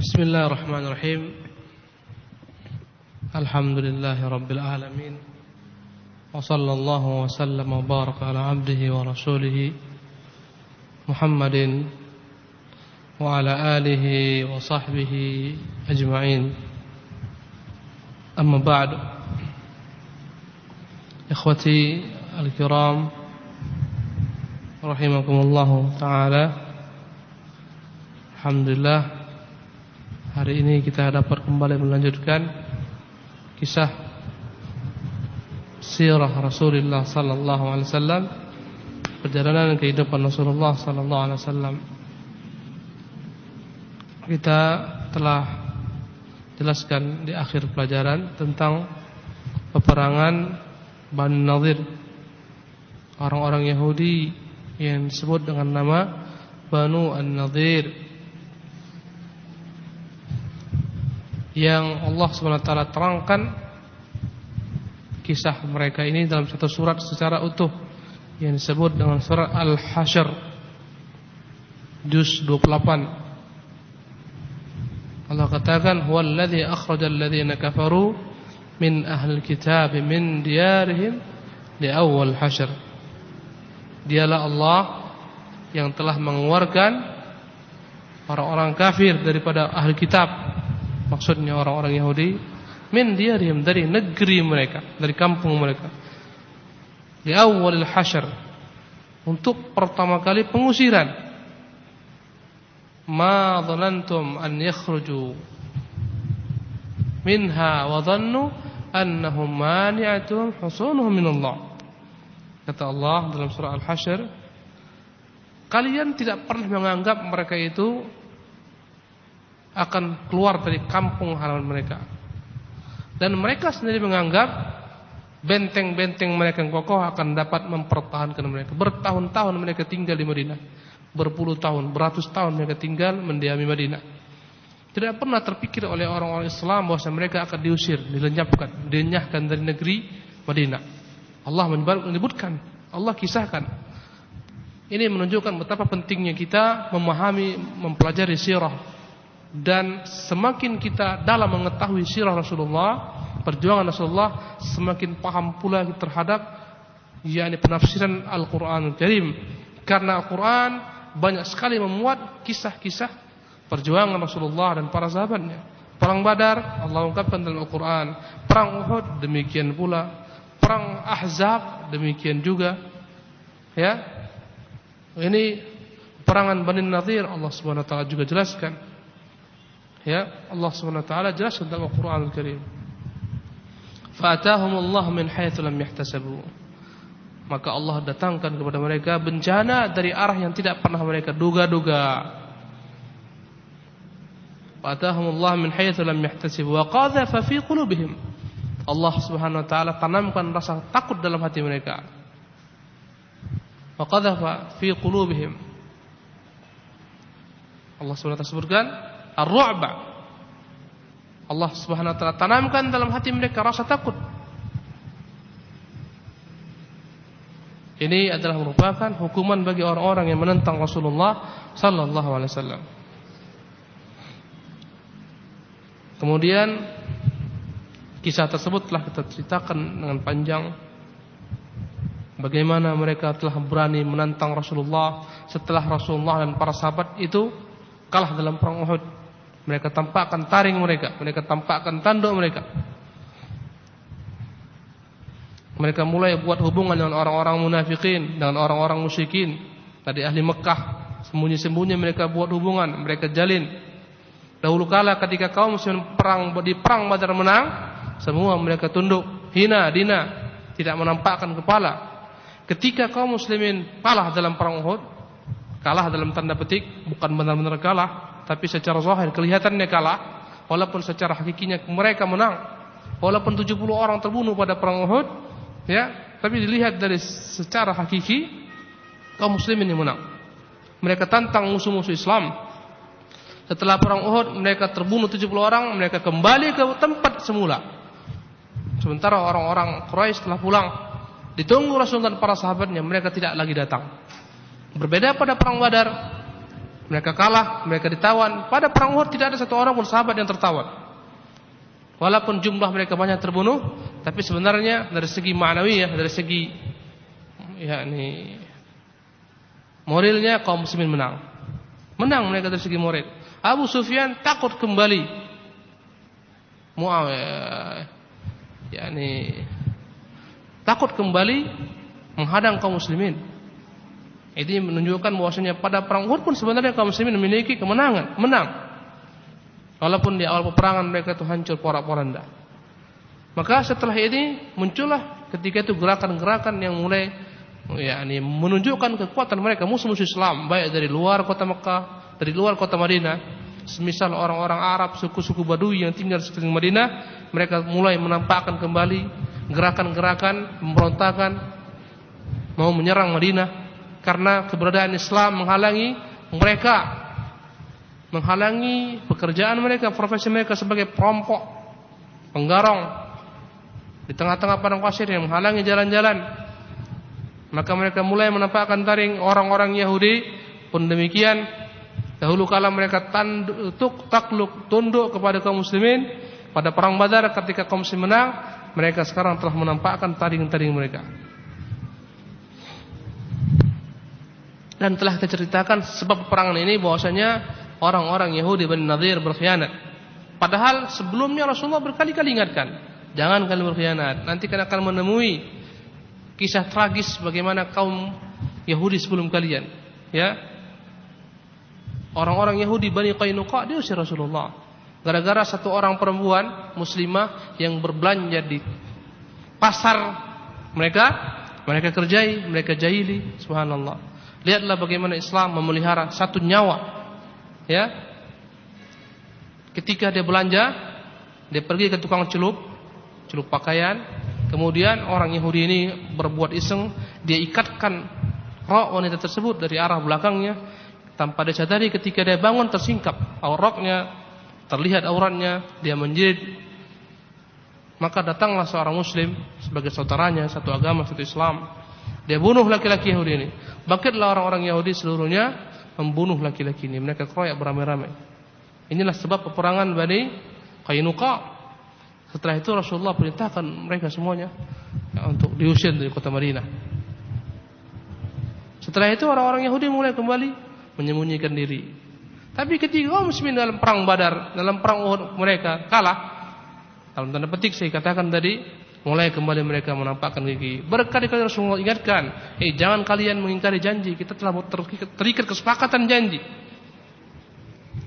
بسم الله الرحمن الرحيم الحمد لله رب العالمين وصلى الله وسلم وبارك على عبده ورسوله محمد وعلى آله وصحبه أجمعين أما بعد إخوتي الكرام رحمكم الله تعالى الحمد لله Hari ini kita dapat kembali melanjutkan kisah sirah Rasulullah sallallahu alaihi wasallam, perjalanan kehidupan Rasulullah sallallahu alaihi wasallam. Kita telah jelaskan di akhir pelajaran tentang peperangan Bani Nadir orang-orang Yahudi yang disebut dengan nama Banu An-Nadir yang Allah SWT terangkan kisah mereka ini dalam satu surat secara utuh yang disebut dengan surat Al-Hasyr juz 28 Allah katakan huwallazi akhrajal ladzina kafaru min ahli kitab min diyarihim di awal hasyr. Dialah Allah yang telah mengeluarkan orang-orang kafir daripada ahli kitab maksudnya orang-orang Yahudi min diarihim dari negeri mereka dari kampung mereka. Di awal hasyr untuk pertama kali pengusiran. Ma dhanantum an yakhruju minha wa dhannu annahum mani'atuhum husunuhum min Allah kata Allah dalam surah Al-Hasyr kalian tidak pernah menganggap mereka itu akan keluar dari kampung halaman mereka. Dan mereka sendiri menganggap benteng-benteng mereka yang kokoh akan dapat mempertahankan mereka. Bertahun-tahun mereka tinggal di Madinah. Berpuluh tahun, beratus tahun mereka tinggal mendiami Madinah. Tidak pernah terpikir oleh orang-orang Islam bahwa mereka akan diusir, dilenyapkan, dinyahkan dari negeri Madinah. Allah menyebutkan, Allah kisahkan. Ini menunjukkan betapa pentingnya kita memahami, mempelajari sirah dan semakin kita dalam mengetahui sirah Rasulullah, perjuangan Rasulullah, semakin paham pula terhadap yakni penafsiran Al-Qur'an Karim. Karena Al-Qur'an banyak sekali memuat kisah-kisah perjuangan Rasulullah dan para sahabatnya. Perang Badar Allah ungkapkan dalam Al-Qur'an, perang Uhud demikian pula, perang Ahzab demikian juga. Ya. Ini perangan Bani Nadir Allah Subhanahu wa taala juga jelaskan. Ya, Allah Subhanahu wa taala jelas dalam Al-Qur'an Al-Karim. Allah min haitsu lam yahtasabu. Maka Allah datangkan kepada mereka bencana dari arah yang tidak pernah mereka duga-duga. Allah min haitsu lam yahtasibu wa qadhafa fi qulubihim. Allah Subhanahu wa taala tanamkan rasa takut dalam hati mereka. Wa qadhafa fi qulubihim. Allah Subhanahu wa taala sebutkan ar-ru'ba. Allah Subhanahu wa taala tanamkan dalam hati mereka rasa takut. Ini adalah merupakan hukuman bagi orang-orang yang menentang Rasulullah sallallahu alaihi wasallam. Kemudian kisah tersebut telah kita ceritakan dengan panjang bagaimana mereka telah berani menantang Rasulullah setelah Rasulullah dan para sahabat itu kalah dalam perang Uhud. Mereka tampakkan taring mereka, mereka tampakkan tanduk mereka. Mereka mulai buat hubungan dengan orang-orang munafikin, dengan orang-orang musyrikin. Tadi ahli Mekah, sembunyi-sembunyi mereka buat hubungan, mereka jalin. Dahulu kala ketika kaum muslimin perang di perang Badar menang, semua mereka tunduk, hina, dina, tidak menampakkan kepala. Ketika kaum muslimin kalah dalam perang Uhud, kalah dalam tanda petik, bukan benar-benar kalah, tapi secara zahir kelihatannya kalah. Walaupun secara hakikinya mereka menang. Walaupun 70 orang terbunuh pada perang Uhud ya. Tapi dilihat dari secara hakiki kaum muslimin yang menang. Mereka tantang musuh-musuh Islam. Setelah perang Uhud mereka terbunuh 70 orang mereka kembali ke tempat semula. Sementara orang-orang Quraisy setelah pulang. Ditunggu Rasul dan para sahabatnya mereka tidak lagi datang. Berbeda pada perang Badar Mereka kalah, mereka ditawan. Pada perang Uhud tidak ada satu orang pun sahabat yang tertawan. Walaupun jumlah mereka banyak terbunuh, tapi sebenarnya dari segi ma'nawi ya, dari segi yakni moralnya kaum muslimin menang. Menang mereka dari segi moral. Abu Sufyan takut kembali. Muawiyah yakni takut kembali menghadang kaum muslimin. Ini menunjukkan bahwasanya pada perang Uhud pun sebenarnya kaum muslimin memiliki kemenangan, menang. Walaupun di awal peperangan mereka itu hancur porak-poranda. Maka setelah ini muncullah ketika itu gerakan-gerakan yang mulai ya ini menunjukkan kekuatan mereka musuh-musuh Islam baik dari luar kota Mekah, dari luar kota Madinah. Semisal orang-orang Arab, suku-suku Badui yang tinggal di sekeliling Madinah, mereka mulai menampakkan kembali gerakan-gerakan pemberontakan mau menyerang Madinah karena keberadaan Islam menghalangi mereka menghalangi pekerjaan mereka, profesi mereka sebagai perampok, penggarong di tengah-tengah padang pasir yang menghalangi jalan-jalan. Maka mereka mulai menampakkan taring orang-orang Yahudi pun demikian. Dahulu kala mereka tanduk takluk tunduk kepada kaum muslimin pada perang Badar ketika kaum muslim menang, mereka sekarang telah menampakkan taring-taring mereka. Dan telah kita ceritakan sebab peperangan ini bahwasanya orang-orang Yahudi Bani Nadir berkhianat. Padahal sebelumnya Rasulullah berkali-kali ingatkan, jangan kalian berkhianat. Nanti kalian akan menemui kisah tragis bagaimana kaum Yahudi sebelum kalian. Ya, orang-orang Yahudi Bani Qainuqa diusir Rasulullah. Gara-gara satu orang perempuan muslimah yang berbelanja di pasar mereka, mereka kerjai, mereka jahili, subhanallah. Lihatlah bagaimana Islam memelihara satu nyawa. Ya. Ketika dia belanja, dia pergi ke tukang celup, celup pakaian, kemudian orang Yahudi ini berbuat iseng, dia ikatkan rok wanita tersebut dari arah belakangnya tanpa dia sadari ketika dia bangun tersingkap auratnya, terlihat auratnya, dia menjerit maka datanglah seorang muslim sebagai saudaranya satu agama satu Islam dia bunuh laki-laki Yahudi ini. Bangkitlah orang-orang Yahudi seluruhnya membunuh laki-laki ini. Mereka keroyak beramai-ramai. Inilah sebab peperangan Bani Qainuqa. Setelah itu Rasulullah perintahkan mereka semuanya ya, untuk diusir dari kota Madinah. Setelah itu orang-orang Yahudi mulai kembali menyembunyikan diri. Tapi ketika kaum muslimin dalam perang Badar, dalam perang Uhud mereka kalah. Dalam tanda petik saya katakan tadi, Mulai kembali mereka menampakkan gigi. Berkali-kali Rasulullah ingatkan, eh jangan kalian mengingkari janji. Kita telah terikat kesepakatan janji.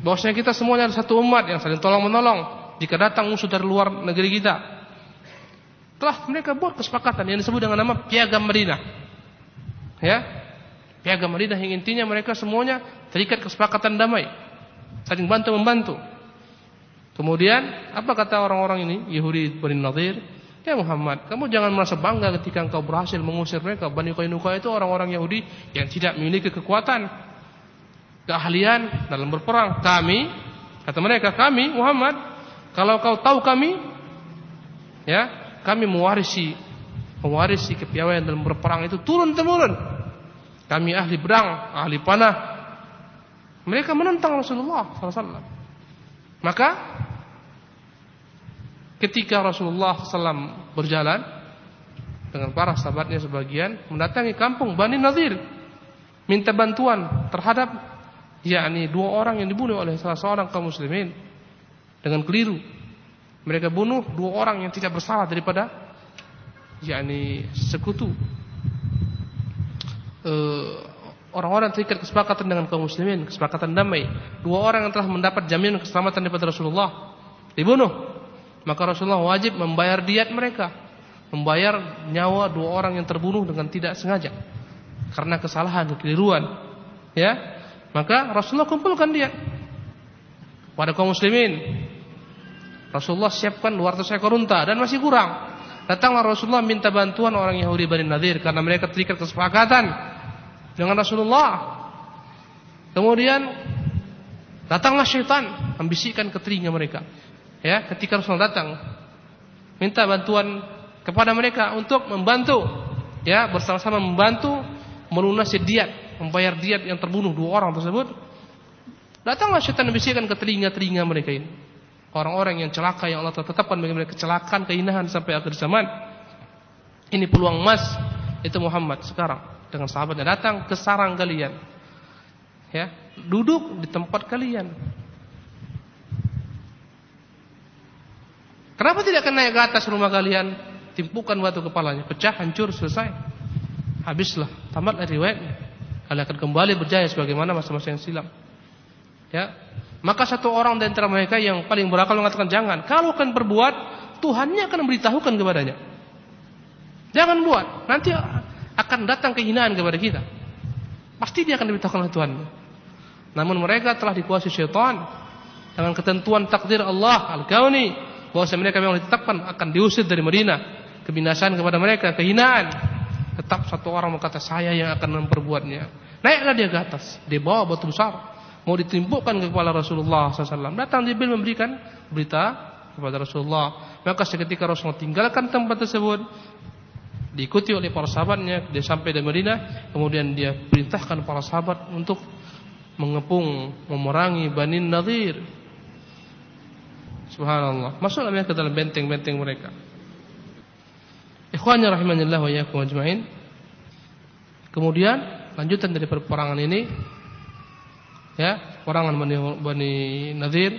Bahwasanya kita semuanya adalah satu umat yang saling tolong menolong. Jika datang musuh dari luar negeri kita, telah mereka buat kesepakatan yang disebut dengan nama Piagam Madinah. Ya, Piagam Madinah yang intinya mereka semuanya terikat kesepakatan damai, saling bantu membantu. Kemudian apa kata orang-orang ini Yahudi Bani Nadir? Ya Muhammad, kamu jangan merasa bangga ketika engkau berhasil mengusir mereka. Bani Qainuqa itu orang-orang Yahudi yang tidak memiliki kekuatan, keahlian dalam berperang. Kami, kata mereka, kami Muhammad, kalau kau tahu kami, ya, kami mewarisi mewarisi kepiawaian dalam berperang itu turun temurun. Kami ahli berang, ahli panah. Mereka menentang Rasulullah SAW. Maka ketika Rasulullah SAW berjalan dengan para sahabatnya sebagian mendatangi kampung Bani Nadir minta bantuan terhadap yakni dua orang yang dibunuh oleh salah seorang kaum muslimin dengan keliru. Mereka bunuh dua orang yang tidak bersalah daripada yakni sekutu. Eh, orang-orang terikat kesepakatan dengan kaum muslimin kesepakatan damai. Dua orang yang telah mendapat jaminan keselamatan daripada Rasulullah dibunuh maka Rasulullah wajib membayar diat mereka, membayar nyawa dua orang yang terbunuh dengan tidak sengaja karena kesalahan, kekeliruan. Ya, maka Rasulullah kumpulkan dia pada kaum muslimin. Rasulullah siapkan 200 ekor unta dan masih kurang. Datanglah Rasulullah minta bantuan orang Yahudi Bani Nadir karena mereka terikat kesepakatan dengan Rasulullah. Kemudian datanglah syaitan membisikkan ke telinga mereka ya ketika Rasulullah datang minta bantuan kepada mereka untuk membantu ya bersama-sama membantu melunasi diat membayar diat yang terbunuh dua orang tersebut Datanglah syaitan bisikan ke telinga-telinga mereka ini. Orang-orang yang celaka yang Allah tetapkan bagi mereka kecelakaan, kehinahan sampai akhir zaman. Ini peluang emas itu Muhammad sekarang dengan sahabatnya datang ke sarang kalian. Ya, duduk di tempat kalian. Kenapa tidak akan naik ke atas rumah kalian? Timpukan batu kepalanya, pecah, hancur, selesai. Habislah, tamatlah riwayatnya. Kalian akan kembali berjaya sebagaimana masa-masa yang silam. Ya. Maka satu orang di antara mereka yang paling berakal mengatakan jangan. Kalau akan berbuat, Tuhannya akan memberitahukan kepadanya. Jangan buat. Nanti akan datang kehinaan kepada kita. Pasti dia akan diberitahukan oleh Tuhan. Namun mereka telah dikuasai syaitan dengan ketentuan takdir Allah al-kauni bahwa mereka memang ditetapkan akan diusir dari Madinah, kebinasaan kepada mereka, kehinaan. Tetap satu orang berkata saya yang akan memperbuatnya. Naiklah dia ke atas, dia bawa batu besar mau ditimpukkan ke kepala Rasulullah SAW. Datang Jibril memberikan berita kepada Rasulullah. Maka seketika Rasulullah tinggalkan tempat tersebut, diikuti oleh para sahabatnya, dia sampai di Madinah, kemudian dia perintahkan para sahabat untuk mengepung, memerangi Bani Nadir. Subhanallah. Masuklah mereka ke dalam benteng-benteng mereka. Ikhwanya rahimanillah wa iyyakum ajmain. Kemudian lanjutan dari peperangan ini ya perangan Bani, Bani Nadir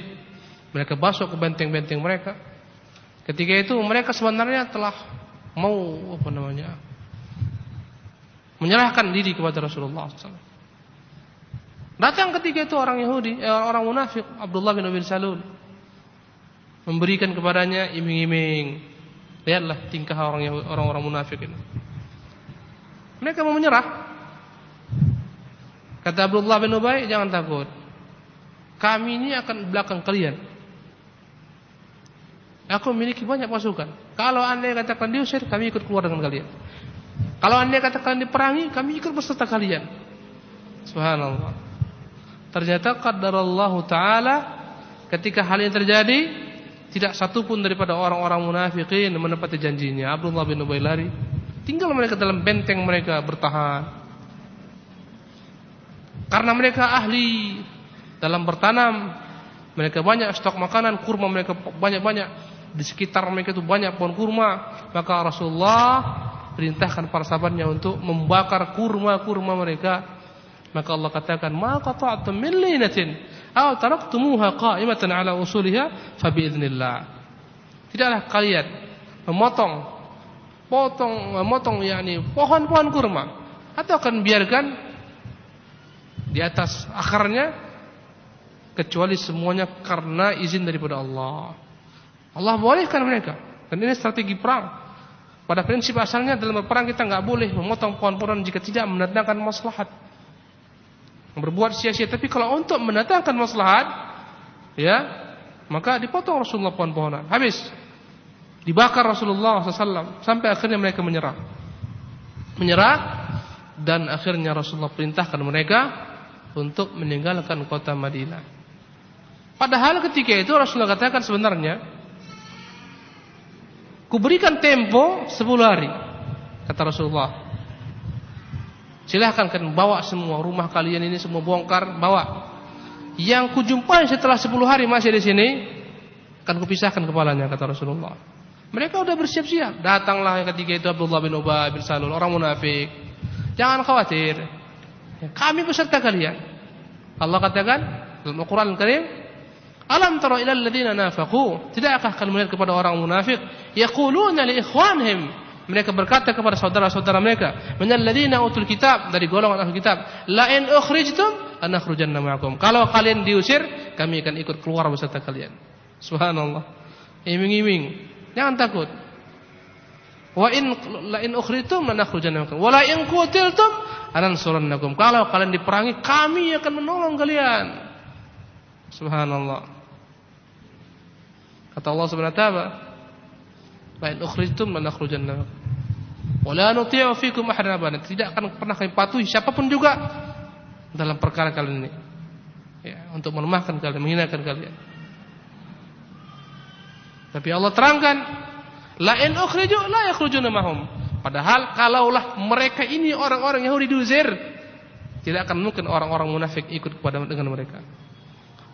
mereka masuk ke benteng-benteng mereka ketika itu mereka sebenarnya telah mau apa namanya menyerahkan diri kepada Rasulullah SAW. Datang ketika itu orang Yahudi, eh, orang munafik Abdullah bin Abi Salul memberikan kepadanya iming-iming. Lihatlah tingkah orang orang-orang munafik ini. Mereka mau menyerah. Kata Abdullah bin Ubay, jangan takut. Kami ini akan belakang kalian. Aku memiliki banyak pasukan. Kalau anda katakan diusir, kami ikut keluar dengan kalian. Kalau anda katakan diperangi, kami ikut beserta kalian. Subhanallah. Ternyata Allah Ta'ala ketika hal ini terjadi, tidak satu pun daripada orang-orang munafikin menepati janjinya. Abdullah bin Ubay lari. Tinggal mereka dalam benteng mereka bertahan. Karena mereka ahli dalam bertanam, mereka banyak stok makanan, kurma mereka banyak-banyak di sekitar mereka itu banyak pohon kurma, maka Rasulullah perintahkan para sahabatnya untuk membakar kurma-kurma mereka. Maka Allah katakan, "Ma qata'tum min linatin aw taraktumuha qa'imatan 'ala usuliha fa bi'idznillah." Tidaklah kalian memotong potong memotong yakni pohon-pohon kurma atau akan biarkan di atas akarnya kecuali semuanya karena izin daripada Allah. Allah bolehkan mereka. Dan ini strategi perang. Pada prinsip asalnya dalam berperang kita nggak boleh memotong pohon-pohon jika tidak mendatangkan maslahat. Berbuat sia-sia. Tapi kalau untuk mendatangkan maslahat, ya, maka dipotong Rasulullah pohon-pohonan. Habis. Dibakar Rasulullah SAW sampai akhirnya mereka menyerah. Menyerah dan akhirnya Rasulullah perintahkan mereka untuk meninggalkan kota Madinah. Padahal ketika itu Rasulullah katakan sebenarnya kuberikan tempo 10 hari kata Rasulullah. Silahkan kan bawa semua rumah kalian ini semua bongkar, bawa. Yang kujumpai setelah 10 hari masih di sini akan kupisahkan kepalanya kata Rasulullah. Mereka sudah bersiap-siap. Datanglah ketika itu Abdullah bin Ubay bin Salul, orang munafik. Jangan khawatir. Kami beserta kalian. Allah katakan dalam Al-Quran Al-Karim, Alam tara ila nafaqu? Tidakkah kalian melihat kepada orang munafik yaquluna li ikhwanihim mereka berkata kepada saudara-saudara mereka, "Minal ladzina utul kitab" dari golongan ahli kitab, "La in ukhrijtum anakhrujanna ma'akum." Kalau kalian diusir, kami akan ikut keluar beserta kalian. Subhanallah. Iming-iming. Jangan takut. Wa in la in ukhrijtum lanakhrujanna ma'akum. Wa la in qutiltum anansurannakum. Kalau kalian diperangi, kami akan menolong kalian. Subhanallah. Kata Allah Subhanahu wa taala, "Wa in ukhrijtum lanakhrujannakum." Wa la nuti'u fikum ahadan. Tidak akan pernah kami patuhi siapa pun juga dalam perkara kalian ini. Ya, untuk melemahkan kalian, menghinakan kalian. Tapi Allah terangkan, "La in ukhriju la yakhrujuna mahum." Padahal kalaulah mereka ini orang-orang Yahudi diusir, tidak akan mungkin orang-orang munafik ikut kepada dengan mereka.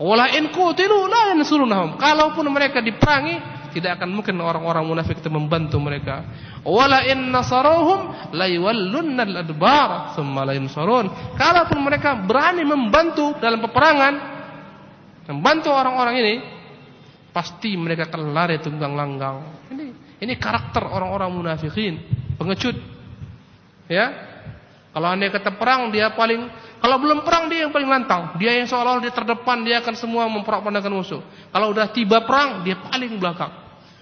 Wala in qutilu la yansurunhum. Kalaupun mereka diperangi, tidak akan mungkin orang-orang munafik itu membantu mereka. Wala in nasaruhum la yawallunna al-adbar thumma la yansarun. Kalaupun mereka berani membantu dalam peperangan, membantu orang-orang ini, pasti mereka akan lari tunggang langgang. Ini ini karakter orang-orang munafikin, pengecut. Ya, kalau anda kata perang, dia paling kalau belum perang dia yang paling lantang. Dia yang seolah-olah dia terdepan, dia akan semua memperandakan musuh. Kalau udah tiba perang, dia paling belakang.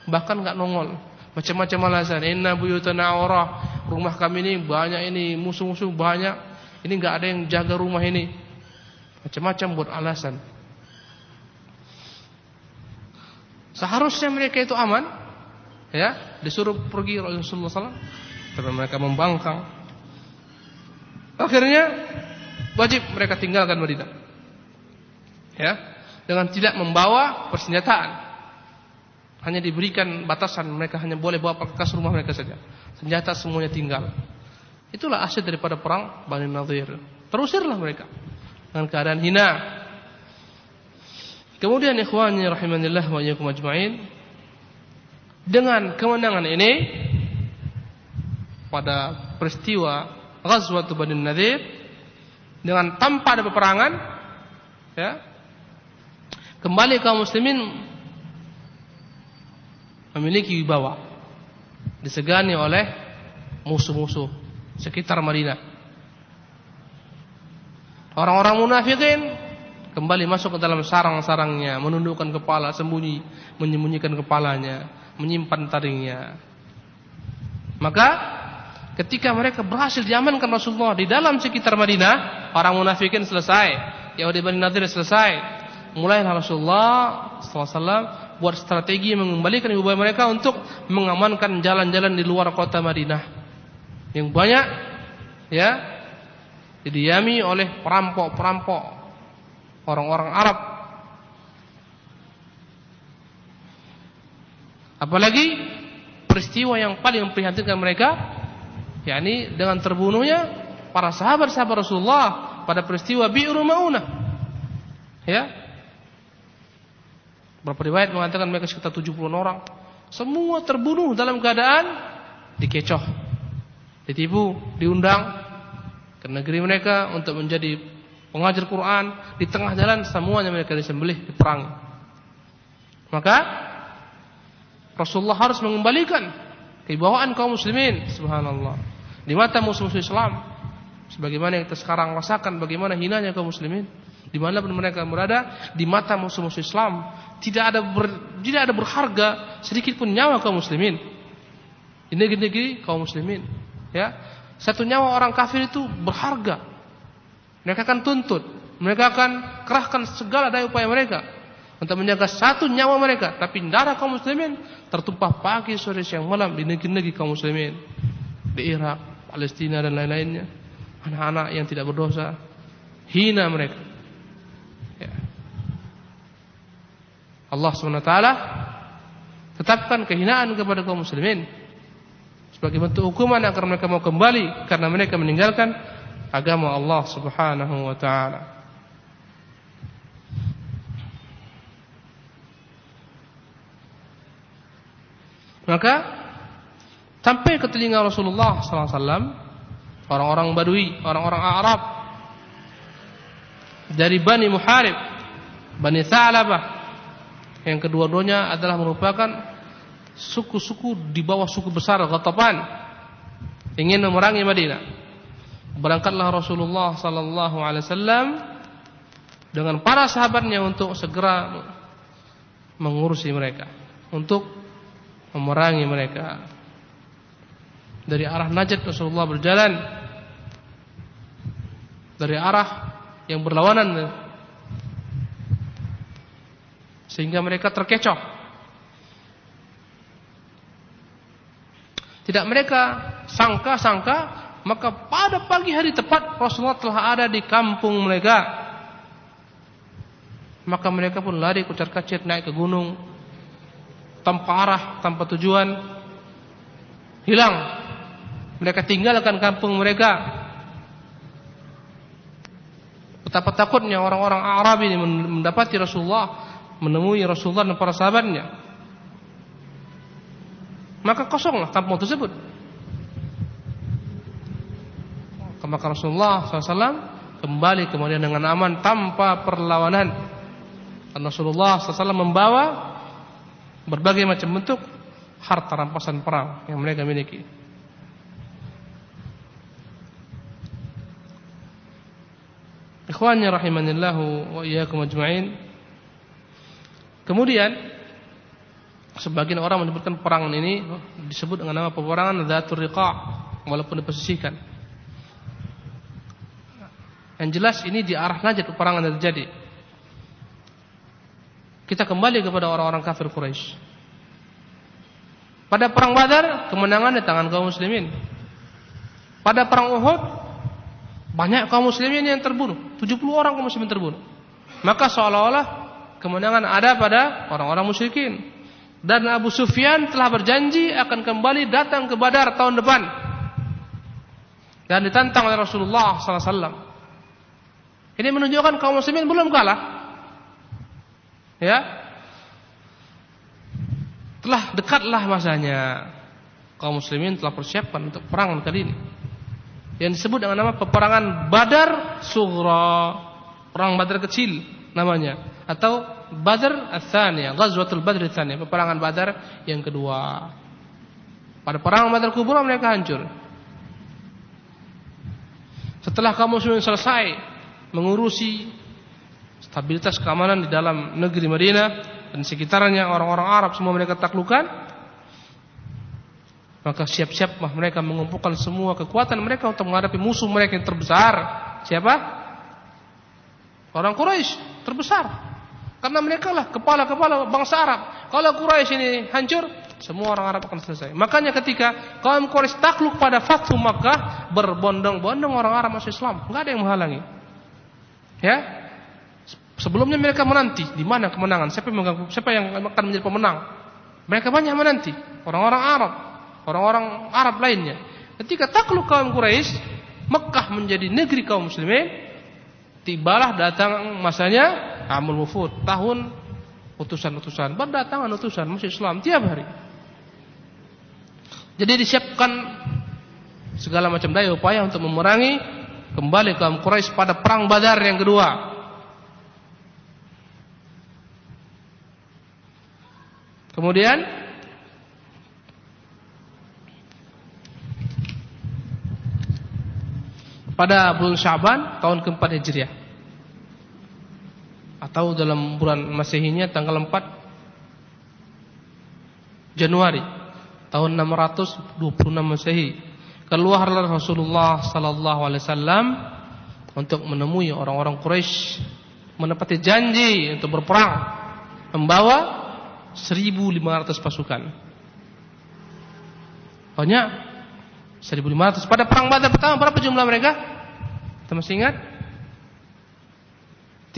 Bahkan nggak nongol. Macam-macam alasan. Inna buyutana aurah. Rumah kami ini banyak ini musuh-musuh banyak. Ini nggak ada yang jaga rumah ini. Macam-macam buat alasan. Seharusnya mereka itu aman, ya, disuruh pergi Rasulullah SAW, tapi mereka membangkang. Akhirnya wajib mereka tinggalkan Madinah. Ya, dengan tidak membawa persenjataan. Hanya diberikan batasan mereka hanya boleh bawa perkas rumah mereka saja. Senjata semuanya tinggal. Itulah asyik daripada perang Bani Nadir. Terusirlah mereka dengan keadaan hina. Kemudian ikhwani rahimanillah wa iyyakum ajmain dengan kemenangan ini pada peristiwa Ghazwat Bani Nadir dengan tanpa ada peperangan ya kembali kaum muslimin memiliki wibawa. Disegani oleh musuh-musuh sekitar Madinah. Orang-orang munafikin kembali masuk ke dalam sarang-sarangnya menundukkan kepala sembunyi menyembunyikan kepalanya menyimpan taringnya. Maka Ketika mereka berhasil diamankan Rasulullah di dalam sekitar Madinah, orang munafikin selesai, Yahudi Bani Nadir selesai. Mulailah Rasulullah SAW buat strategi mengembalikan ibu bayi mereka untuk mengamankan jalan-jalan di luar kota Madinah yang banyak ya didiami oleh perampok-perampok orang-orang Arab. Apalagi peristiwa yang paling memprihatinkan mereka yakni dengan terbunuhnya para sahabat-sahabat Rasulullah pada peristiwa Bi'ru Maunah. Ya. Berapa riwayat mengatakan mereka sekitar 70 orang. Semua terbunuh dalam keadaan dikecoh, ditipu, diundang ke negeri mereka untuk menjadi pengajar Quran. Di tengah jalan semuanya mereka disembelih, diperangi. Maka Rasulullah harus mengembalikan kewibawaan kaum muslimin, subhanallah di mata musuh-musuh Islam sebagaimana yang kita sekarang rasakan bagaimana hinanya kaum muslimin di mana pun mereka berada di mata musuh-musuh Islam tidak ada ber, tidak ada berharga sedikit pun nyawa kaum muslimin. Di negeri-negeri kaum muslimin ya. Satu nyawa orang kafir itu berharga. Mereka akan tuntut mereka akan kerahkan segala daya upaya mereka untuk menjaga satu nyawa mereka. Tapi darah kaum muslimin tertumpah pagi sore siang malam di negeri-negeri kaum muslimin. Di Irak Palestina dan lain-lainnya. Anak-anak yang tidak berdosa hina mereka Allah SWT tetapkan kehinaan kepada kaum muslimin sebagai bentuk hukuman agar mereka mau kembali karena mereka meninggalkan agama Allah Subhanahu wa taala. Maka Sampai ke telinga Rasulullah SAW orang-orang Badui, orang-orang Arab dari Bani Muharib, Bani Tha'labah yang kedua-duanya adalah merupakan suku-suku di bawah suku besar Ghatafan ingin memerangi Madinah. Berangkatlah Rasulullah sallallahu alaihi wasallam dengan para sahabatnya untuk segera mengurusi mereka, untuk memerangi mereka dari arah Najd Rasulullah berjalan dari arah yang berlawanan sehingga mereka terkecoh. Tidak mereka sangka-sangka maka pada pagi hari tepat Rasulullah telah ada di kampung mereka. Maka mereka pun lari kucar kacir naik ke gunung. Tanpa arah tanpa tujuan hilang. Mereka tinggalkan kampung mereka. Betapa takutnya orang-orang Arab ini mendapati Rasulullah, menemui Rasulullah dan para sahabatnya. Maka kosonglah kampung tersebut. Maka Rasulullah SAW kembali kemudian dengan aman tanpa perlawanan. Dan Rasulullah SAW membawa berbagai macam bentuk harta rampasan perang yang mereka miliki. Ikhwannya rahimanillahu wa iyyakum ajma'in. Kemudian sebagian orang menyebutkan perangan ini disebut dengan nama peperangan Dzatur Riqa walaupun diposisikan. Yang jelas ini di arah Najd peperangan yang terjadi. Kita kembali kepada orang-orang kafir Quraisy. Pada perang Badar kemenangan di tangan kaum muslimin. Pada perang Uhud banyak kaum muslimin yang terbunuh, 70 orang kaum muslimin terbunuh. Maka seolah-olah kemenangan ada pada orang-orang musyrikin. Dan Abu Sufyan telah berjanji akan kembali datang ke Badar tahun depan. Dan ditantang oleh Rasulullah SAW. Ini menunjukkan kaum muslimin belum kalah. Ya. Telah dekatlah masanya. Kaum muslimin telah persiapkan untuk perang kali ini yang disebut dengan nama peperangan Badar Sughra, perang Badar kecil namanya atau Badar Ats-Tsaniyah, Ghazwatul Badr Ats-Tsaniyah, peperangan Badar yang kedua. Pada perang Badar Kubra mereka hancur. Setelah kaum muslimin selesai mengurusi stabilitas keamanan di dalam negeri Madinah dan sekitarnya orang-orang Arab semua mereka taklukkan, maka siap-siaplah mereka mengumpulkan semua kekuatan mereka untuk menghadapi musuh mereka yang terbesar. Siapa? Orang Quraisy terbesar. Karena mereka lah kepala-kepala bangsa Arab. Kalau Quraisy ini hancur, semua orang Arab akan selesai. Makanya ketika kaum Quraisy takluk pada Fathu Makkah, berbondong-bondong orang Arab masuk Islam, enggak ada yang menghalangi. Ya? Sebelumnya mereka menanti di mana kemenangan, siapa yang siapa yang akan menjadi pemenang. Mereka banyak menanti, orang-orang Arab orang-orang Arab lainnya. Ketika takluk kaum Quraisy, Mekah menjadi negeri kaum muslimin, tibalah datang masanya Amul Wufud, tahun utusan-utusan, berdatangan utusan masuk Islam tiap hari. Jadi disiapkan segala macam daya upaya untuk memerangi kembali kaum Quraisy pada perang Badar yang kedua. Kemudian pada bulan Syaban tahun keempat Hijriah. Atau dalam bulan Masehinya tanggal 4 Januari tahun 626 Masehi. Keluarlah Rasulullah sallallahu alaihi wasallam untuk menemui orang-orang Quraisy menepati janji untuk berperang membawa 1500 pasukan. Banyak 1500. Pada perang Badar pertama berapa jumlah mereka? Kita masih ingat?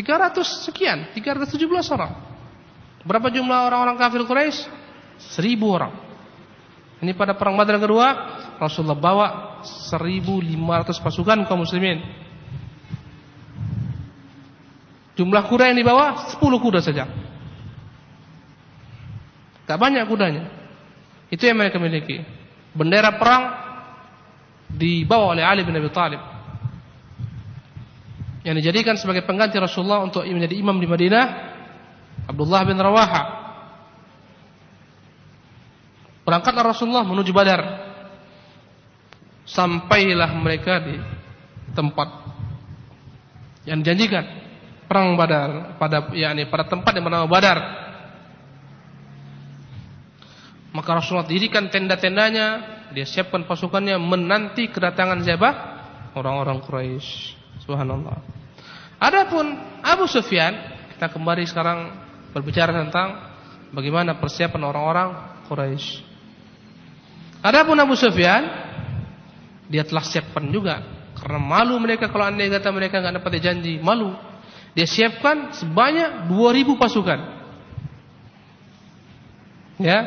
300 sekian, 317 orang. Berapa jumlah orang-orang kafir Quraisy? 1000 orang. Ini pada perang Badar kedua, Rasulullah bawa 1500 pasukan kaum muslimin. Jumlah kuda yang dibawa 10 kuda saja. Tak banyak kudanya. Itu yang mereka miliki. Bendera perang dibawa oleh Ali bin Abi Thalib yang dijadikan sebagai pengganti Rasulullah untuk menjadi imam di Madinah Abdullah bin Rawaha. Berangkatlah Rasulullah menuju Badar. Sampailah mereka di tempat yang dijanjikan. Perang Badar pada yakni pada tempat yang bernama Badar. Maka Rasulullah dirikan tenda-tendanya. Dia siapkan pasukannya menanti kedatangan siapa? Orang-orang Quraisy. Subhanallah. Adapun Abu Sufyan, kita kembali sekarang berbicara tentang bagaimana persiapan orang-orang Quraisy. Adapun Abu Sufyan, dia telah siapkan juga karena malu mereka kalau andai kata mereka enggak dapat janji, malu. Dia siapkan sebanyak 2000 pasukan. Ya,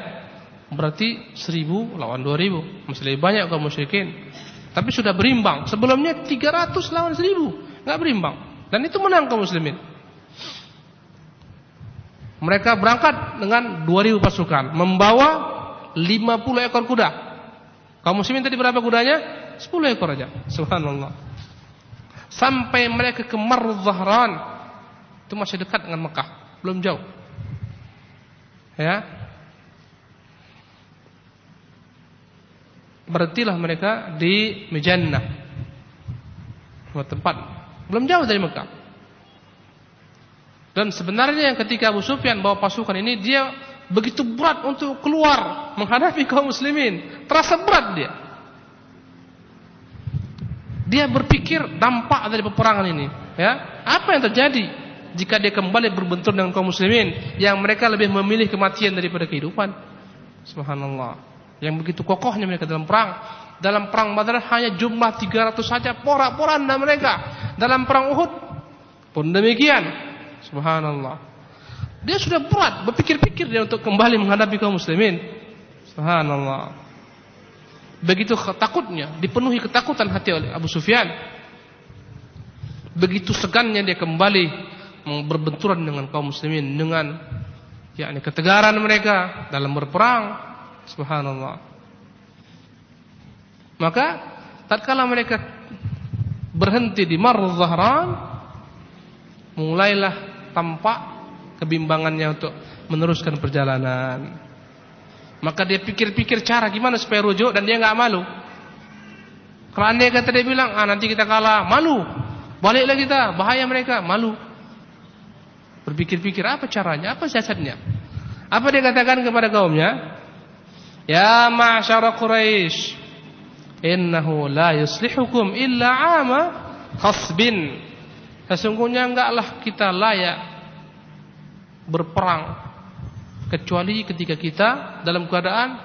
Berarti seribu lawan dua ribu Masih lebih banyak kaum musyrikin Tapi sudah berimbang Sebelumnya tiga ratus lawan seribu Nggak berimbang Dan itu menang kaum muslimin. Mereka berangkat dengan 2000 pasukan, membawa 50 ekor kuda. Kaum muslimin tadi berapa kudanya? 10 ekor aja. Subhanallah. Sampai mereka ke Marr Zahran. Itu masih dekat dengan Mekah, belum jauh. Ya. Berhentilah mereka di Mijannah. Tempat belum jauh dari Mekah. Dan sebenarnya yang ketika Abu Sufyan bawa pasukan ini dia begitu berat untuk keluar menghadapi kaum muslimin. Terasa berat dia. Dia berpikir dampak dari peperangan ini, ya. Apa yang terjadi jika dia kembali berbentur dengan kaum muslimin yang mereka lebih memilih kematian daripada kehidupan? Subhanallah. Yang begitu kokohnya mereka dalam perang. Dalam perang Badar hanya jumlah 300 saja porak-poranda mereka. Dalam perang Uhud pun demikian. Subhanallah. Dia sudah berat berpikir-pikir dia untuk kembali menghadapi kaum muslimin. Subhanallah. Begitu takutnya, dipenuhi ketakutan hati oleh Abu Sufyan. Begitu segannya dia kembali berbenturan dengan kaum muslimin dengan yakni ketegaran mereka dalam berperang. Subhanallah. Maka tatkala mereka berhenti di Marr Zahran, mulailah tampak kebimbangannya untuk meneruskan perjalanan. Maka dia pikir-pikir cara gimana supaya rujuk dan dia nggak malu. Kalau anda kata dia bilang, ah nanti kita kalah, malu. Baliklah kita, bahaya mereka, malu. Berpikir-pikir apa caranya, apa siasatnya. Apa dia katakan kepada kaumnya? Ya ma'asyara Quraisy, innahu la yuslihukum illa ama khasbin. Sesungguhnya enggaklah kita layak berperang kecuali ketika kita dalam keadaan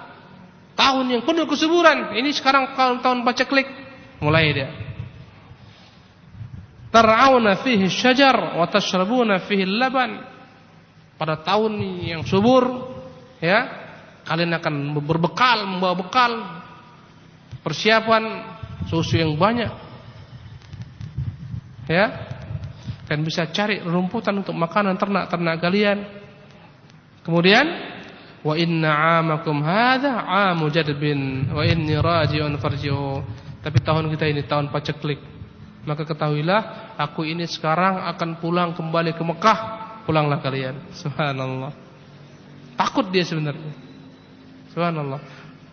tahun yang penuh kesuburan. Ini sekarang tahun baca klik mulai dia. Tar'auna fihi syajar wa tashrabuna fihi laban. Pada tahun yang subur ya, kalian akan berbekal, membawa bekal persiapan susu yang banyak. Ya, dan bisa cari rumputan untuk makanan ternak-ternak kalian. Kemudian wa inna 'amakum hadza 'amu jadbin wa inni raji'un farji'u. Tapi tahun kita ini tahun paceklik. Maka ketahuilah aku ini sekarang akan pulang kembali ke Mekah. Pulanglah kalian. Subhanallah. Takut dia sebenarnya. Subhanallah.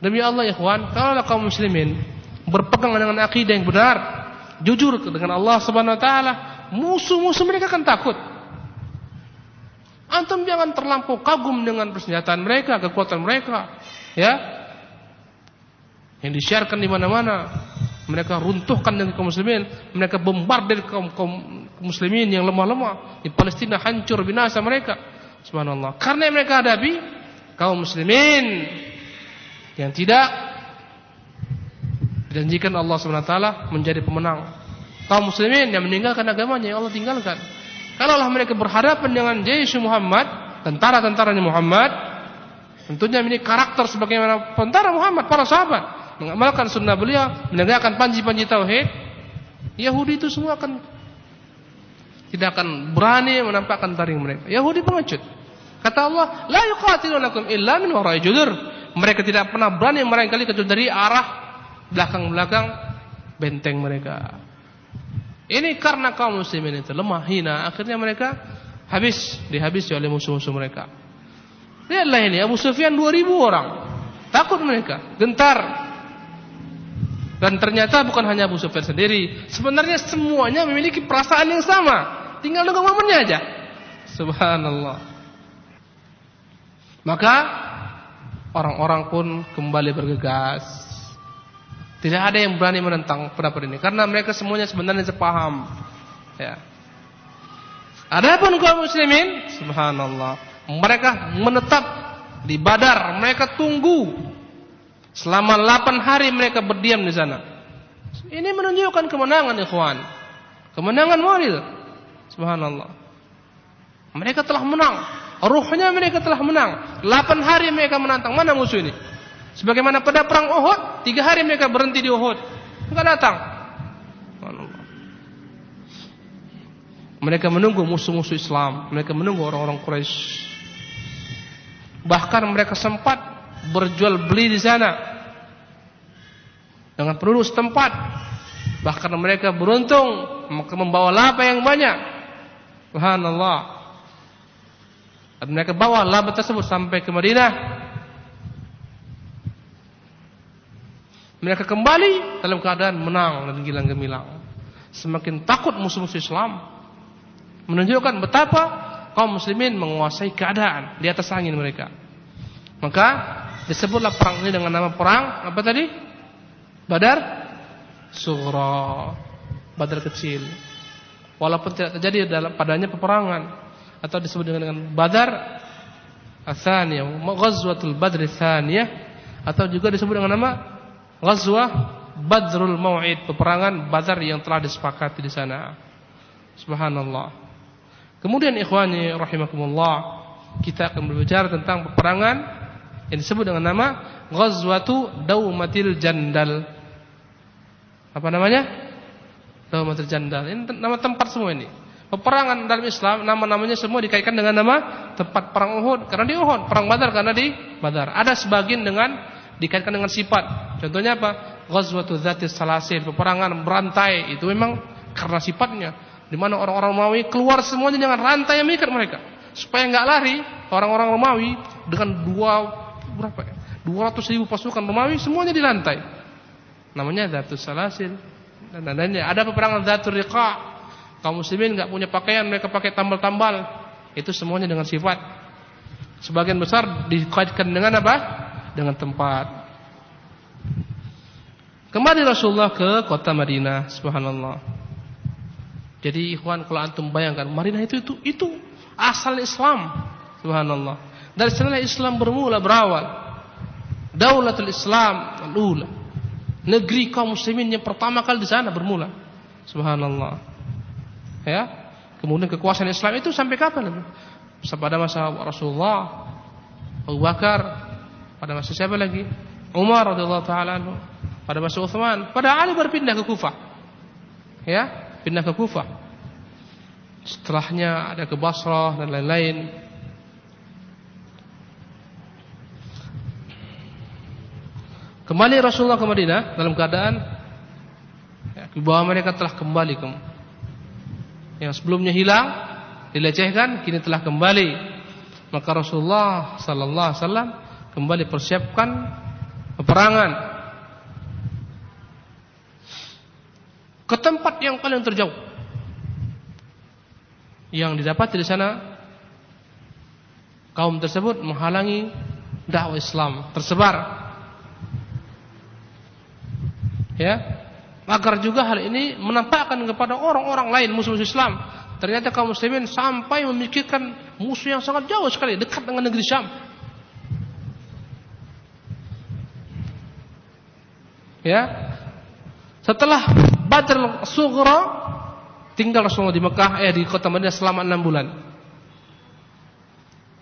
Demi Allah ikhwan, kalau kaum muslimin berpegang dengan akidah yang benar, jujur dengan Allah Subhanahu wa taala, musuh-musuh mereka akan takut. Antum jangan terlampau kagum dengan persenjataan mereka, kekuatan mereka, ya. Yang disiarkan di mana-mana, mereka runtuhkan dengan kaum muslimin, mereka bombardir kaum kaum muslimin yang lemah-lemah di Palestina hancur binasa mereka. Subhanallah. Karena mereka hadapi kaum muslimin yang tidak dijanjikan Allah taala menjadi pemenang kaum muslimin yang meninggalkan agamanya yang Allah tinggalkan. Kalaulah mereka berhadapan dengan Jaish Muhammad, tentara-tentaranya Muhammad, tentunya ini karakter sebagaimana tentara Muhammad, para sahabat, mengamalkan sunnah beliau, menegakkan panji-panji tauhid, Yahudi itu semua akan tidak akan berani menampakkan taring mereka. Yahudi pengecut. Kata Allah, la yuqatilunakum illa min wara'i judur. Mereka tidak pernah berani merangkali kecuali dari arah belakang-belakang benteng mereka. Ini karena kaum muslimin itu lemah, hina, akhirnya mereka habis, dihabisi oleh musuh-musuh mereka. Lihatlah ini, Abu Sufyan 2000 orang. Takut mereka, gentar. Dan ternyata bukan hanya Abu Sufyan sendiri, sebenarnya semuanya memiliki perasaan yang sama. Tinggal nunggu momennya aja. Subhanallah. Maka orang-orang pun kembali bergegas tidak ada yang berani menentang pendapat ini karena mereka semuanya sebenarnya sepaham. Ya. Adapun kaum muslimin, subhanallah, mereka menetap di Badar, mereka tunggu selama 8 hari mereka berdiam di sana. Ini menunjukkan kemenangan ikhwan. Kemenangan moral. Subhanallah. Mereka telah menang. Ruhnya mereka telah menang. 8 hari mereka menantang. Mana musuh ini? Sebagaimana pada perang Uhud, tiga hari mereka berhenti di Uhud, enggak datang. Mereka menunggu musuh-musuh Islam, mereka menunggu orang-orang Quraisy. Bahkan mereka sempat berjual beli di sana dengan penduduk setempat. Bahkan mereka beruntung membawa laba yang banyak. Subhanallah. Dan mereka bawa laba tersebut sampai ke Madinah. Mereka kembali dalam keadaan menang dan gilang gemilang. Semakin takut musuh-musuh Islam. Menunjukkan betapa kaum muslimin menguasai keadaan di atas angin mereka. Maka disebutlah perang ini dengan nama perang apa tadi? Badar Sughra. Badar kecil. Walaupun tidak terjadi dalam padanya peperangan atau disebut dengan, Badar Atsaniyah, Ghazwatul Badr Tsaniyah atau juga disebut dengan nama Ghazwah Badrul Mau'id, peperangan Badar yang telah disepakati di sana. Subhanallah. Kemudian ikhwani rahimakumullah, kita akan berbicara tentang peperangan yang disebut dengan nama Ghazwatu Daumatil Jandal. Apa namanya? Daumatil Jandal. Ini nama tempat semua ini. Peperangan dalam Islam nama-namanya semua dikaitkan dengan nama tempat perang Uhud. Karena di Uhud, perang Badar karena di Badar. Ada sebagian dengan dikaitkan dengan sifat. Contohnya apa? Ghazwatu Dzatis Salasil, peperangan berantai. Itu memang karena sifatnya. Di mana orang-orang Romawi keluar semuanya dengan rantai yang mengikat mereka. Supaya nggak lari orang-orang Romawi dengan dua berapa ya? 200 ribu pasukan Romawi semuanya dilantai. Namanya Datus Salasil dan lainnya ada peperangan Datul Riqa kaum muslimin nggak punya pakaian mereka pakai tambal-tambal itu semuanya dengan sifat sebagian besar dikaitkan dengan apa dengan tempat kembali Rasulullah ke kota Madinah subhanallah jadi ikhwan kalau antum bayangkan Madinah itu itu itu asal Islam. Subhanallah. Dari sana Islam bermula berawal. Daulatul Islam al-ula. Negeri kaum muslimin yang pertama kali di sana bermula. Subhanallah. Ya. Kemudian kekuasaan Islam itu sampai kapan? Pada masa Rasulullah, Abu Bakar, pada masa siapa lagi? Umar radhiyallahu taala pada masa Utsman, pada Ali berpindah ke Kufah. Ya, pindah ke Kufah. Setelahnya ada ke Basrah dan lain-lain. Kembali Rasulullah ke Madinah dalam keadaan ya, bahwa mereka telah kembali ke yang sebelumnya hilang, dilecehkan, kini telah kembali. Maka Rasulullah sallallahu alaihi wasallam kembali persiapkan peperangan ke tempat yang paling terjauh. Yang didapat di sana kaum tersebut menghalangi dakwah Islam tersebar. Ya, agar juga hal ini menampakkan kepada orang-orang lain musuh-musuh Islam. Ternyata kaum muslimin sampai memikirkan musuh yang sangat jauh sekali dekat dengan negeri Syam. Ya. Setelah Badr Sughra tinggal Rasulullah di Mekah eh di kota Madinah selama enam bulan.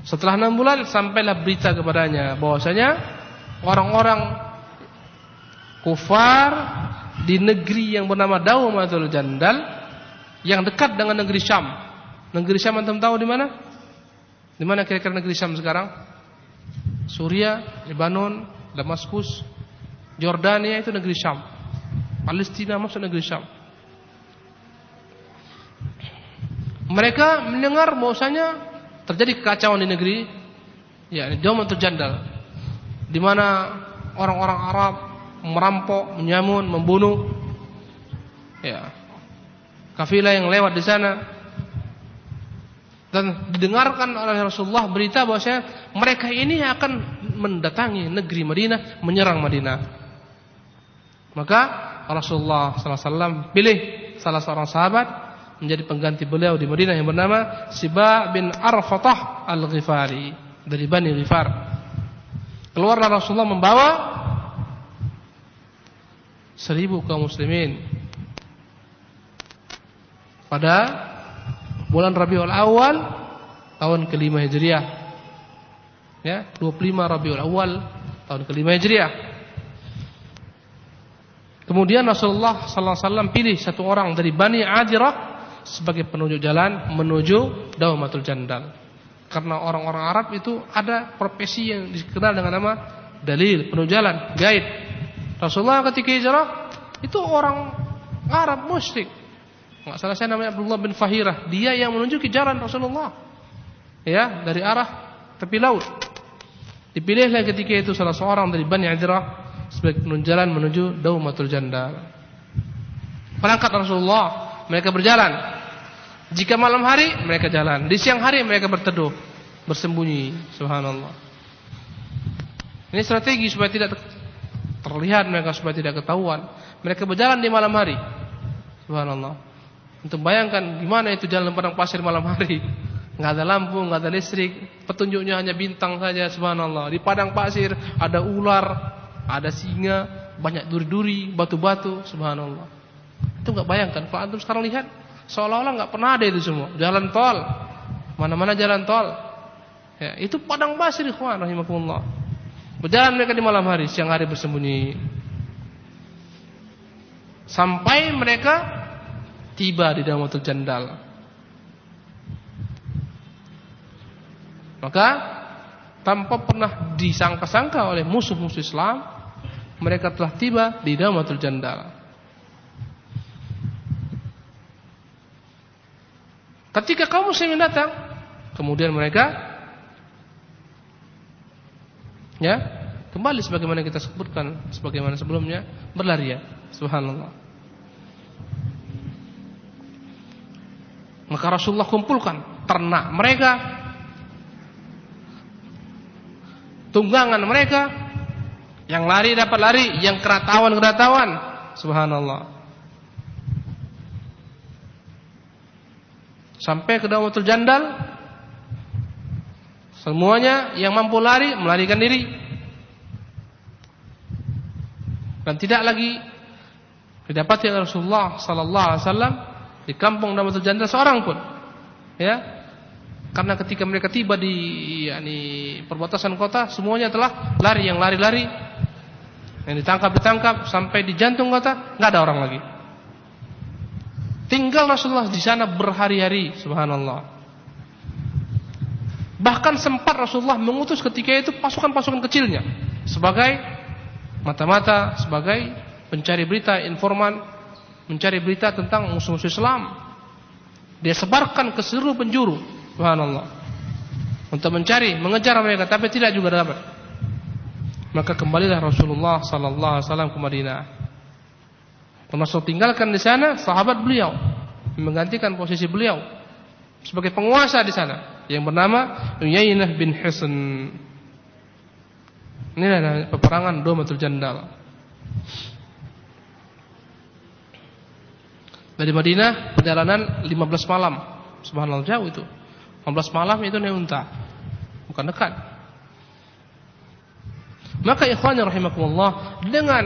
Setelah enam bulan sampailah berita kepadanya bahwasanya orang-orang kufar di negeri yang bernama Daumatul Jandal yang dekat dengan negeri Syam. Negeri Syam antum tahu di mana? Di mana kira-kira negeri Syam sekarang? Suria, Lebanon, Damaskus, Jordania itu negeri Syam. Palestina masuk negeri Syam. Mereka mendengar bahwasanya terjadi kekacauan di negeri ya Daumatul Jandal di mana orang-orang Arab merampok, menyamun, membunuh ya kafilah yang lewat di sana dan didengarkan oleh Rasulullah berita bahwasanya mereka ini akan mendatangi negeri Madinah, menyerang Madinah. Maka Rasulullah SAW pilih salah seorang sahabat menjadi pengganti beliau di Madinah yang bernama Siba bin Arfatah Al-Ghifari dari Bani Ghifar. Keluarlah Rasulullah membawa seribu kaum muslimin pada bulan Rabiul Awal tahun kelima Hijriah. Ya, 25 Rabiul Awal tahun kelima Hijriah. Kemudian Rasulullah sallallahu alaihi wasallam pilih satu orang dari Bani Adirah sebagai penunjuk jalan menuju Daumatul Jandal. Karena orang-orang Arab itu ada profesi yang dikenal dengan nama dalil, penunjuk jalan, guide. Rasulullah ketika hijrah itu orang Arab musyrik. Enggak salah saya namanya Abdullah bin Fahirah. Dia yang menunjuki jalan Rasulullah. Ya, dari arah tepi laut. Dipilihlah ketika itu salah seorang dari Bani Adirah sebagai penunjuk jalan menuju Daumatul Jandal. Berangkat Rasulullah, mereka berjalan. Jika malam hari mereka jalan, di siang hari mereka berteduh, bersembunyi. Subhanallah. Ini strategi supaya tidak terlihat mereka supaya tidak ketahuan. Mereka berjalan di malam hari. Subhanallah. Untuk bayangkan gimana itu jalan padang pasir malam hari nggak ada lampu, nggak ada listrik, petunjuknya hanya bintang saja, subhanallah. Di padang pasir ada ular, ada singa, banyak duri-duri, batu-batu, subhanallah. Itu nggak bayangkan. Kalau antum sekarang lihat, seolah-olah nggak pernah ada itu semua. Jalan tol, mana-mana jalan tol. Ya, itu padang pasir, ikhwan, rahimakumullah. Berjalan mereka di malam hari, siang hari bersembunyi. Sampai mereka tiba di Damatul Jandal. Maka tanpa pernah disangka-sangka oleh musuh-musuh Islam, mereka telah tiba di Damatul Jandal. Ketika kaum muslimin datang, kemudian mereka ya, kembali sebagaimana kita sebutkan sebagaimana sebelumnya, berlari ya. Subhanallah. Maka Rasulullah kumpulkan ternak mereka tunggangan mereka. Yang lari dapat lari, yang keratawan keratawan. Subhanallah. Sampai ke Dawatul Jandal Semuanya yang mampu lari melarikan diri Dan tidak lagi Didapati Rasulullah Sallallahu Alaihi Wasallam Di kampung Dawatul Jandal seorang pun Ya karena ketika mereka tiba di yakni perbatasan kota, semuanya telah lari yang lari-lari. Yang ditangkap ditangkap sampai di jantung kota, nggak ada orang lagi. Tinggal Rasulullah di sana berhari-hari, subhanallah. Bahkan sempat Rasulullah mengutus ketika itu pasukan-pasukan kecilnya sebagai mata-mata, sebagai pencari berita, informan, mencari berita tentang musuh-musuh Islam. Dia sebarkan ke seluruh penjuru Subhanallah. Untuk mencari, mengejar mereka tapi tidak juga dapat. Maka kembalilah Rasulullah sallallahu alaihi wasallam ke Madinah. Termasuk tinggalkan di sana sahabat beliau menggantikan posisi beliau sebagai penguasa di sana yang bernama Uyainah bin Hisn. Ini adalah peperangan Domatul Jandal. Dari Madinah perjalanan 15 malam. Subhanallah jauh itu. 15 malam itu naik unta. Bukan dekat. Maka ikhwannya rahimakumullah dengan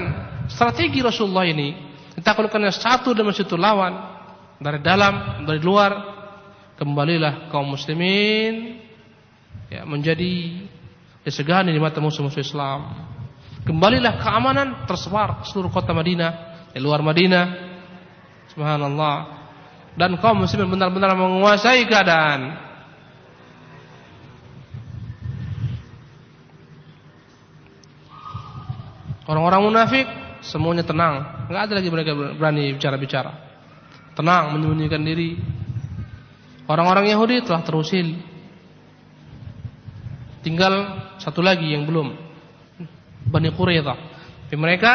strategi Rasulullah ini ditaklukkan satu demi satu lawan dari dalam dari luar kembalilah kaum muslimin ya menjadi disegani di mata musuh-musuh Islam. Kembalilah keamanan tersebar seluruh kota Madinah, di luar Madinah. Subhanallah. Dan kaum muslimin benar-benar menguasai keadaan. Orang-orang munafik semuanya tenang, nggak ada lagi mereka berani bicara-bicara. Tenang, menyembunyikan diri. Orang-orang Yahudi telah terusil. Tinggal satu lagi yang belum. Bani Quraidah. Tapi mereka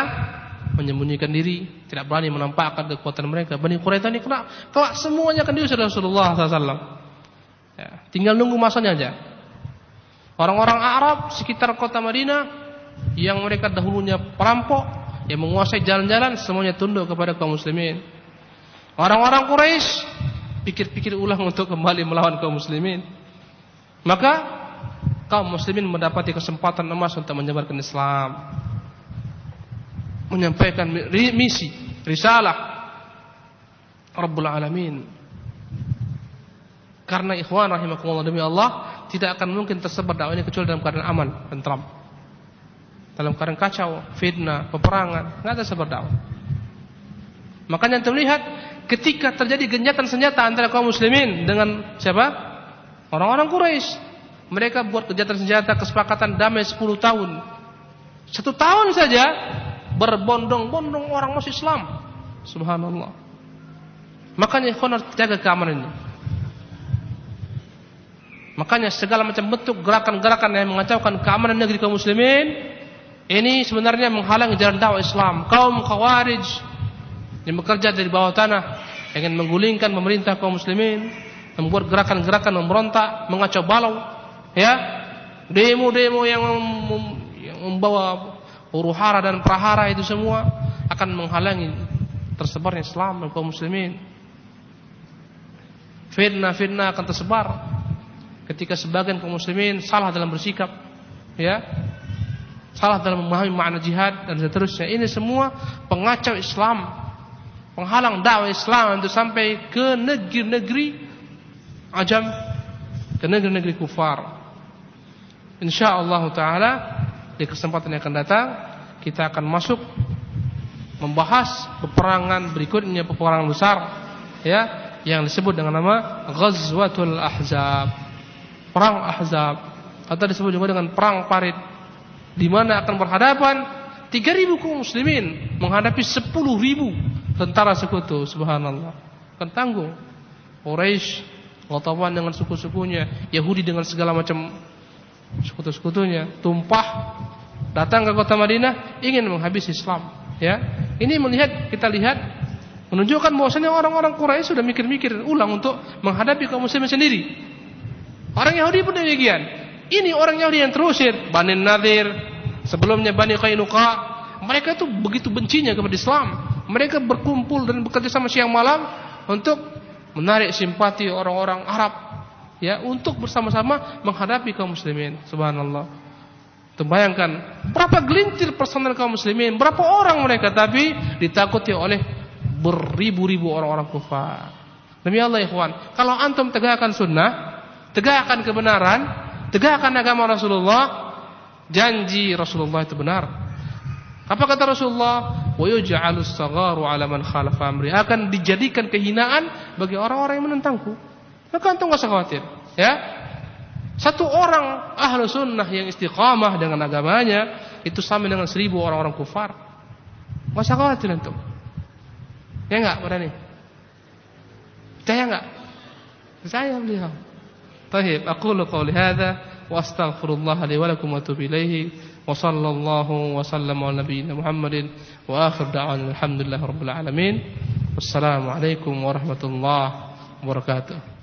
menyembunyikan diri, tidak berani menampakkan kekuatan mereka. Bani Quraidah ini kena, kelak semuanya akan diusir Rasulullah SAW. Ya, tinggal nunggu masanya aja. Orang-orang Arab sekitar kota Madinah yang mereka dahulunya perampok yang menguasai jalan-jalan semuanya tunduk kepada kaum muslimin. Orang-orang Quraisy pikir-pikir ulang untuk kembali melawan kaum muslimin. Maka kaum muslimin mendapati kesempatan emas untuk menyebarkan Islam. Menyampaikan misi, risalah Rabbul Alamin. Karena ikhwan rahimakumullah demi Allah tidak akan mungkin tersebar dakwah ini kecuali dalam keadaan aman, tentram dalam keadaan kacau, fitnah, peperangan, nggak ada sebar dakwah. Makanya antum lihat ketika terjadi genjatan senjata antara kaum muslimin dengan siapa? Orang-orang Quraisy. Mereka buat genjatan senjata kesepakatan damai 10 tahun. Satu tahun saja berbondong-bondong orang masuk Islam. Subhanallah. Makanya ikhwan harus jaga keamanan ini. Makanya segala macam bentuk gerakan-gerakan yang mengacaukan keamanan negeri kaum muslimin ini sebenarnya menghalangi jalan dakwah Islam. Kaum Khawarij yang bekerja dari bawah tanah ingin menggulingkan pemerintah kaum muslimin, membuat gerakan-gerakan memberontak, mengacau balau, ya. Demo-demo yang, membawa huru hara dan prahara itu semua akan menghalangi tersebarnya Islam dan kaum muslimin. Fitnah-fitnah akan tersebar ketika sebagian kaum muslimin salah dalam bersikap, ya. Salah dalam memahami makna jihad dan seterusnya. Ini semua pengacau Islam, penghalang dakwah Islam untuk sampai ke negeri-negeri ajam, ke negeri-negeri kufar. Insyaallah taala di kesempatan yang akan datang kita akan masuk membahas peperangan berikutnya peperangan besar ya yang disebut dengan nama Ghazwatul Ahzab. Perang Ahzab. Atau disebut juga dengan perang Parit di mana akan berhadapan 3000 kaum muslimin menghadapi 10.000 tentara sekutu subhanallah. Kan tanggung Quraisy Ghatafan dengan suku-sukunya Yahudi dengan segala macam sekutu-sekutunya tumpah datang ke kota Madinah ingin menghabisi Islam ya ini melihat kita lihat menunjukkan bahwasanya orang-orang Quraisy sudah mikir-mikir ulang untuk menghadapi kaum muslimin sendiri Orang Yahudi pun demikian. Ini orang Yahudi yang terusir. Bani Nadir. Sebelumnya Bani Qainuqa. Mereka itu begitu bencinya kepada Islam. Mereka berkumpul dan bekerja sama siang malam. Untuk menarik simpati orang-orang Arab. Ya Untuk bersama-sama menghadapi kaum muslimin. Subhanallah. Terbayangkan. Berapa gelintir personel kaum muslimin. Berapa orang mereka. Tapi ditakuti oleh beribu-ribu orang-orang kufar. Demi Allah ikhwan. Kalau antum tegakkan sunnah tegakkan kebenaran, tegakkan agama Rasulullah, janji Rasulullah itu benar. Apa kata Rasulullah? Wa 'ala man amri. Akan dijadikan kehinaan bagi orang-orang yang menentangku. Maka antum gak usah khawatir, ya. Satu orang ahlu sunnah yang istiqamah dengan agamanya itu sama dengan seribu orang-orang kufar. Gak usah khawatir antum. Ya nggak berani? Percaya enggak. Percaya beliau. Taib. Aku lakukan hadza wa astaghfirullah li wa lakum wa warahmatullahi wabarakatuh.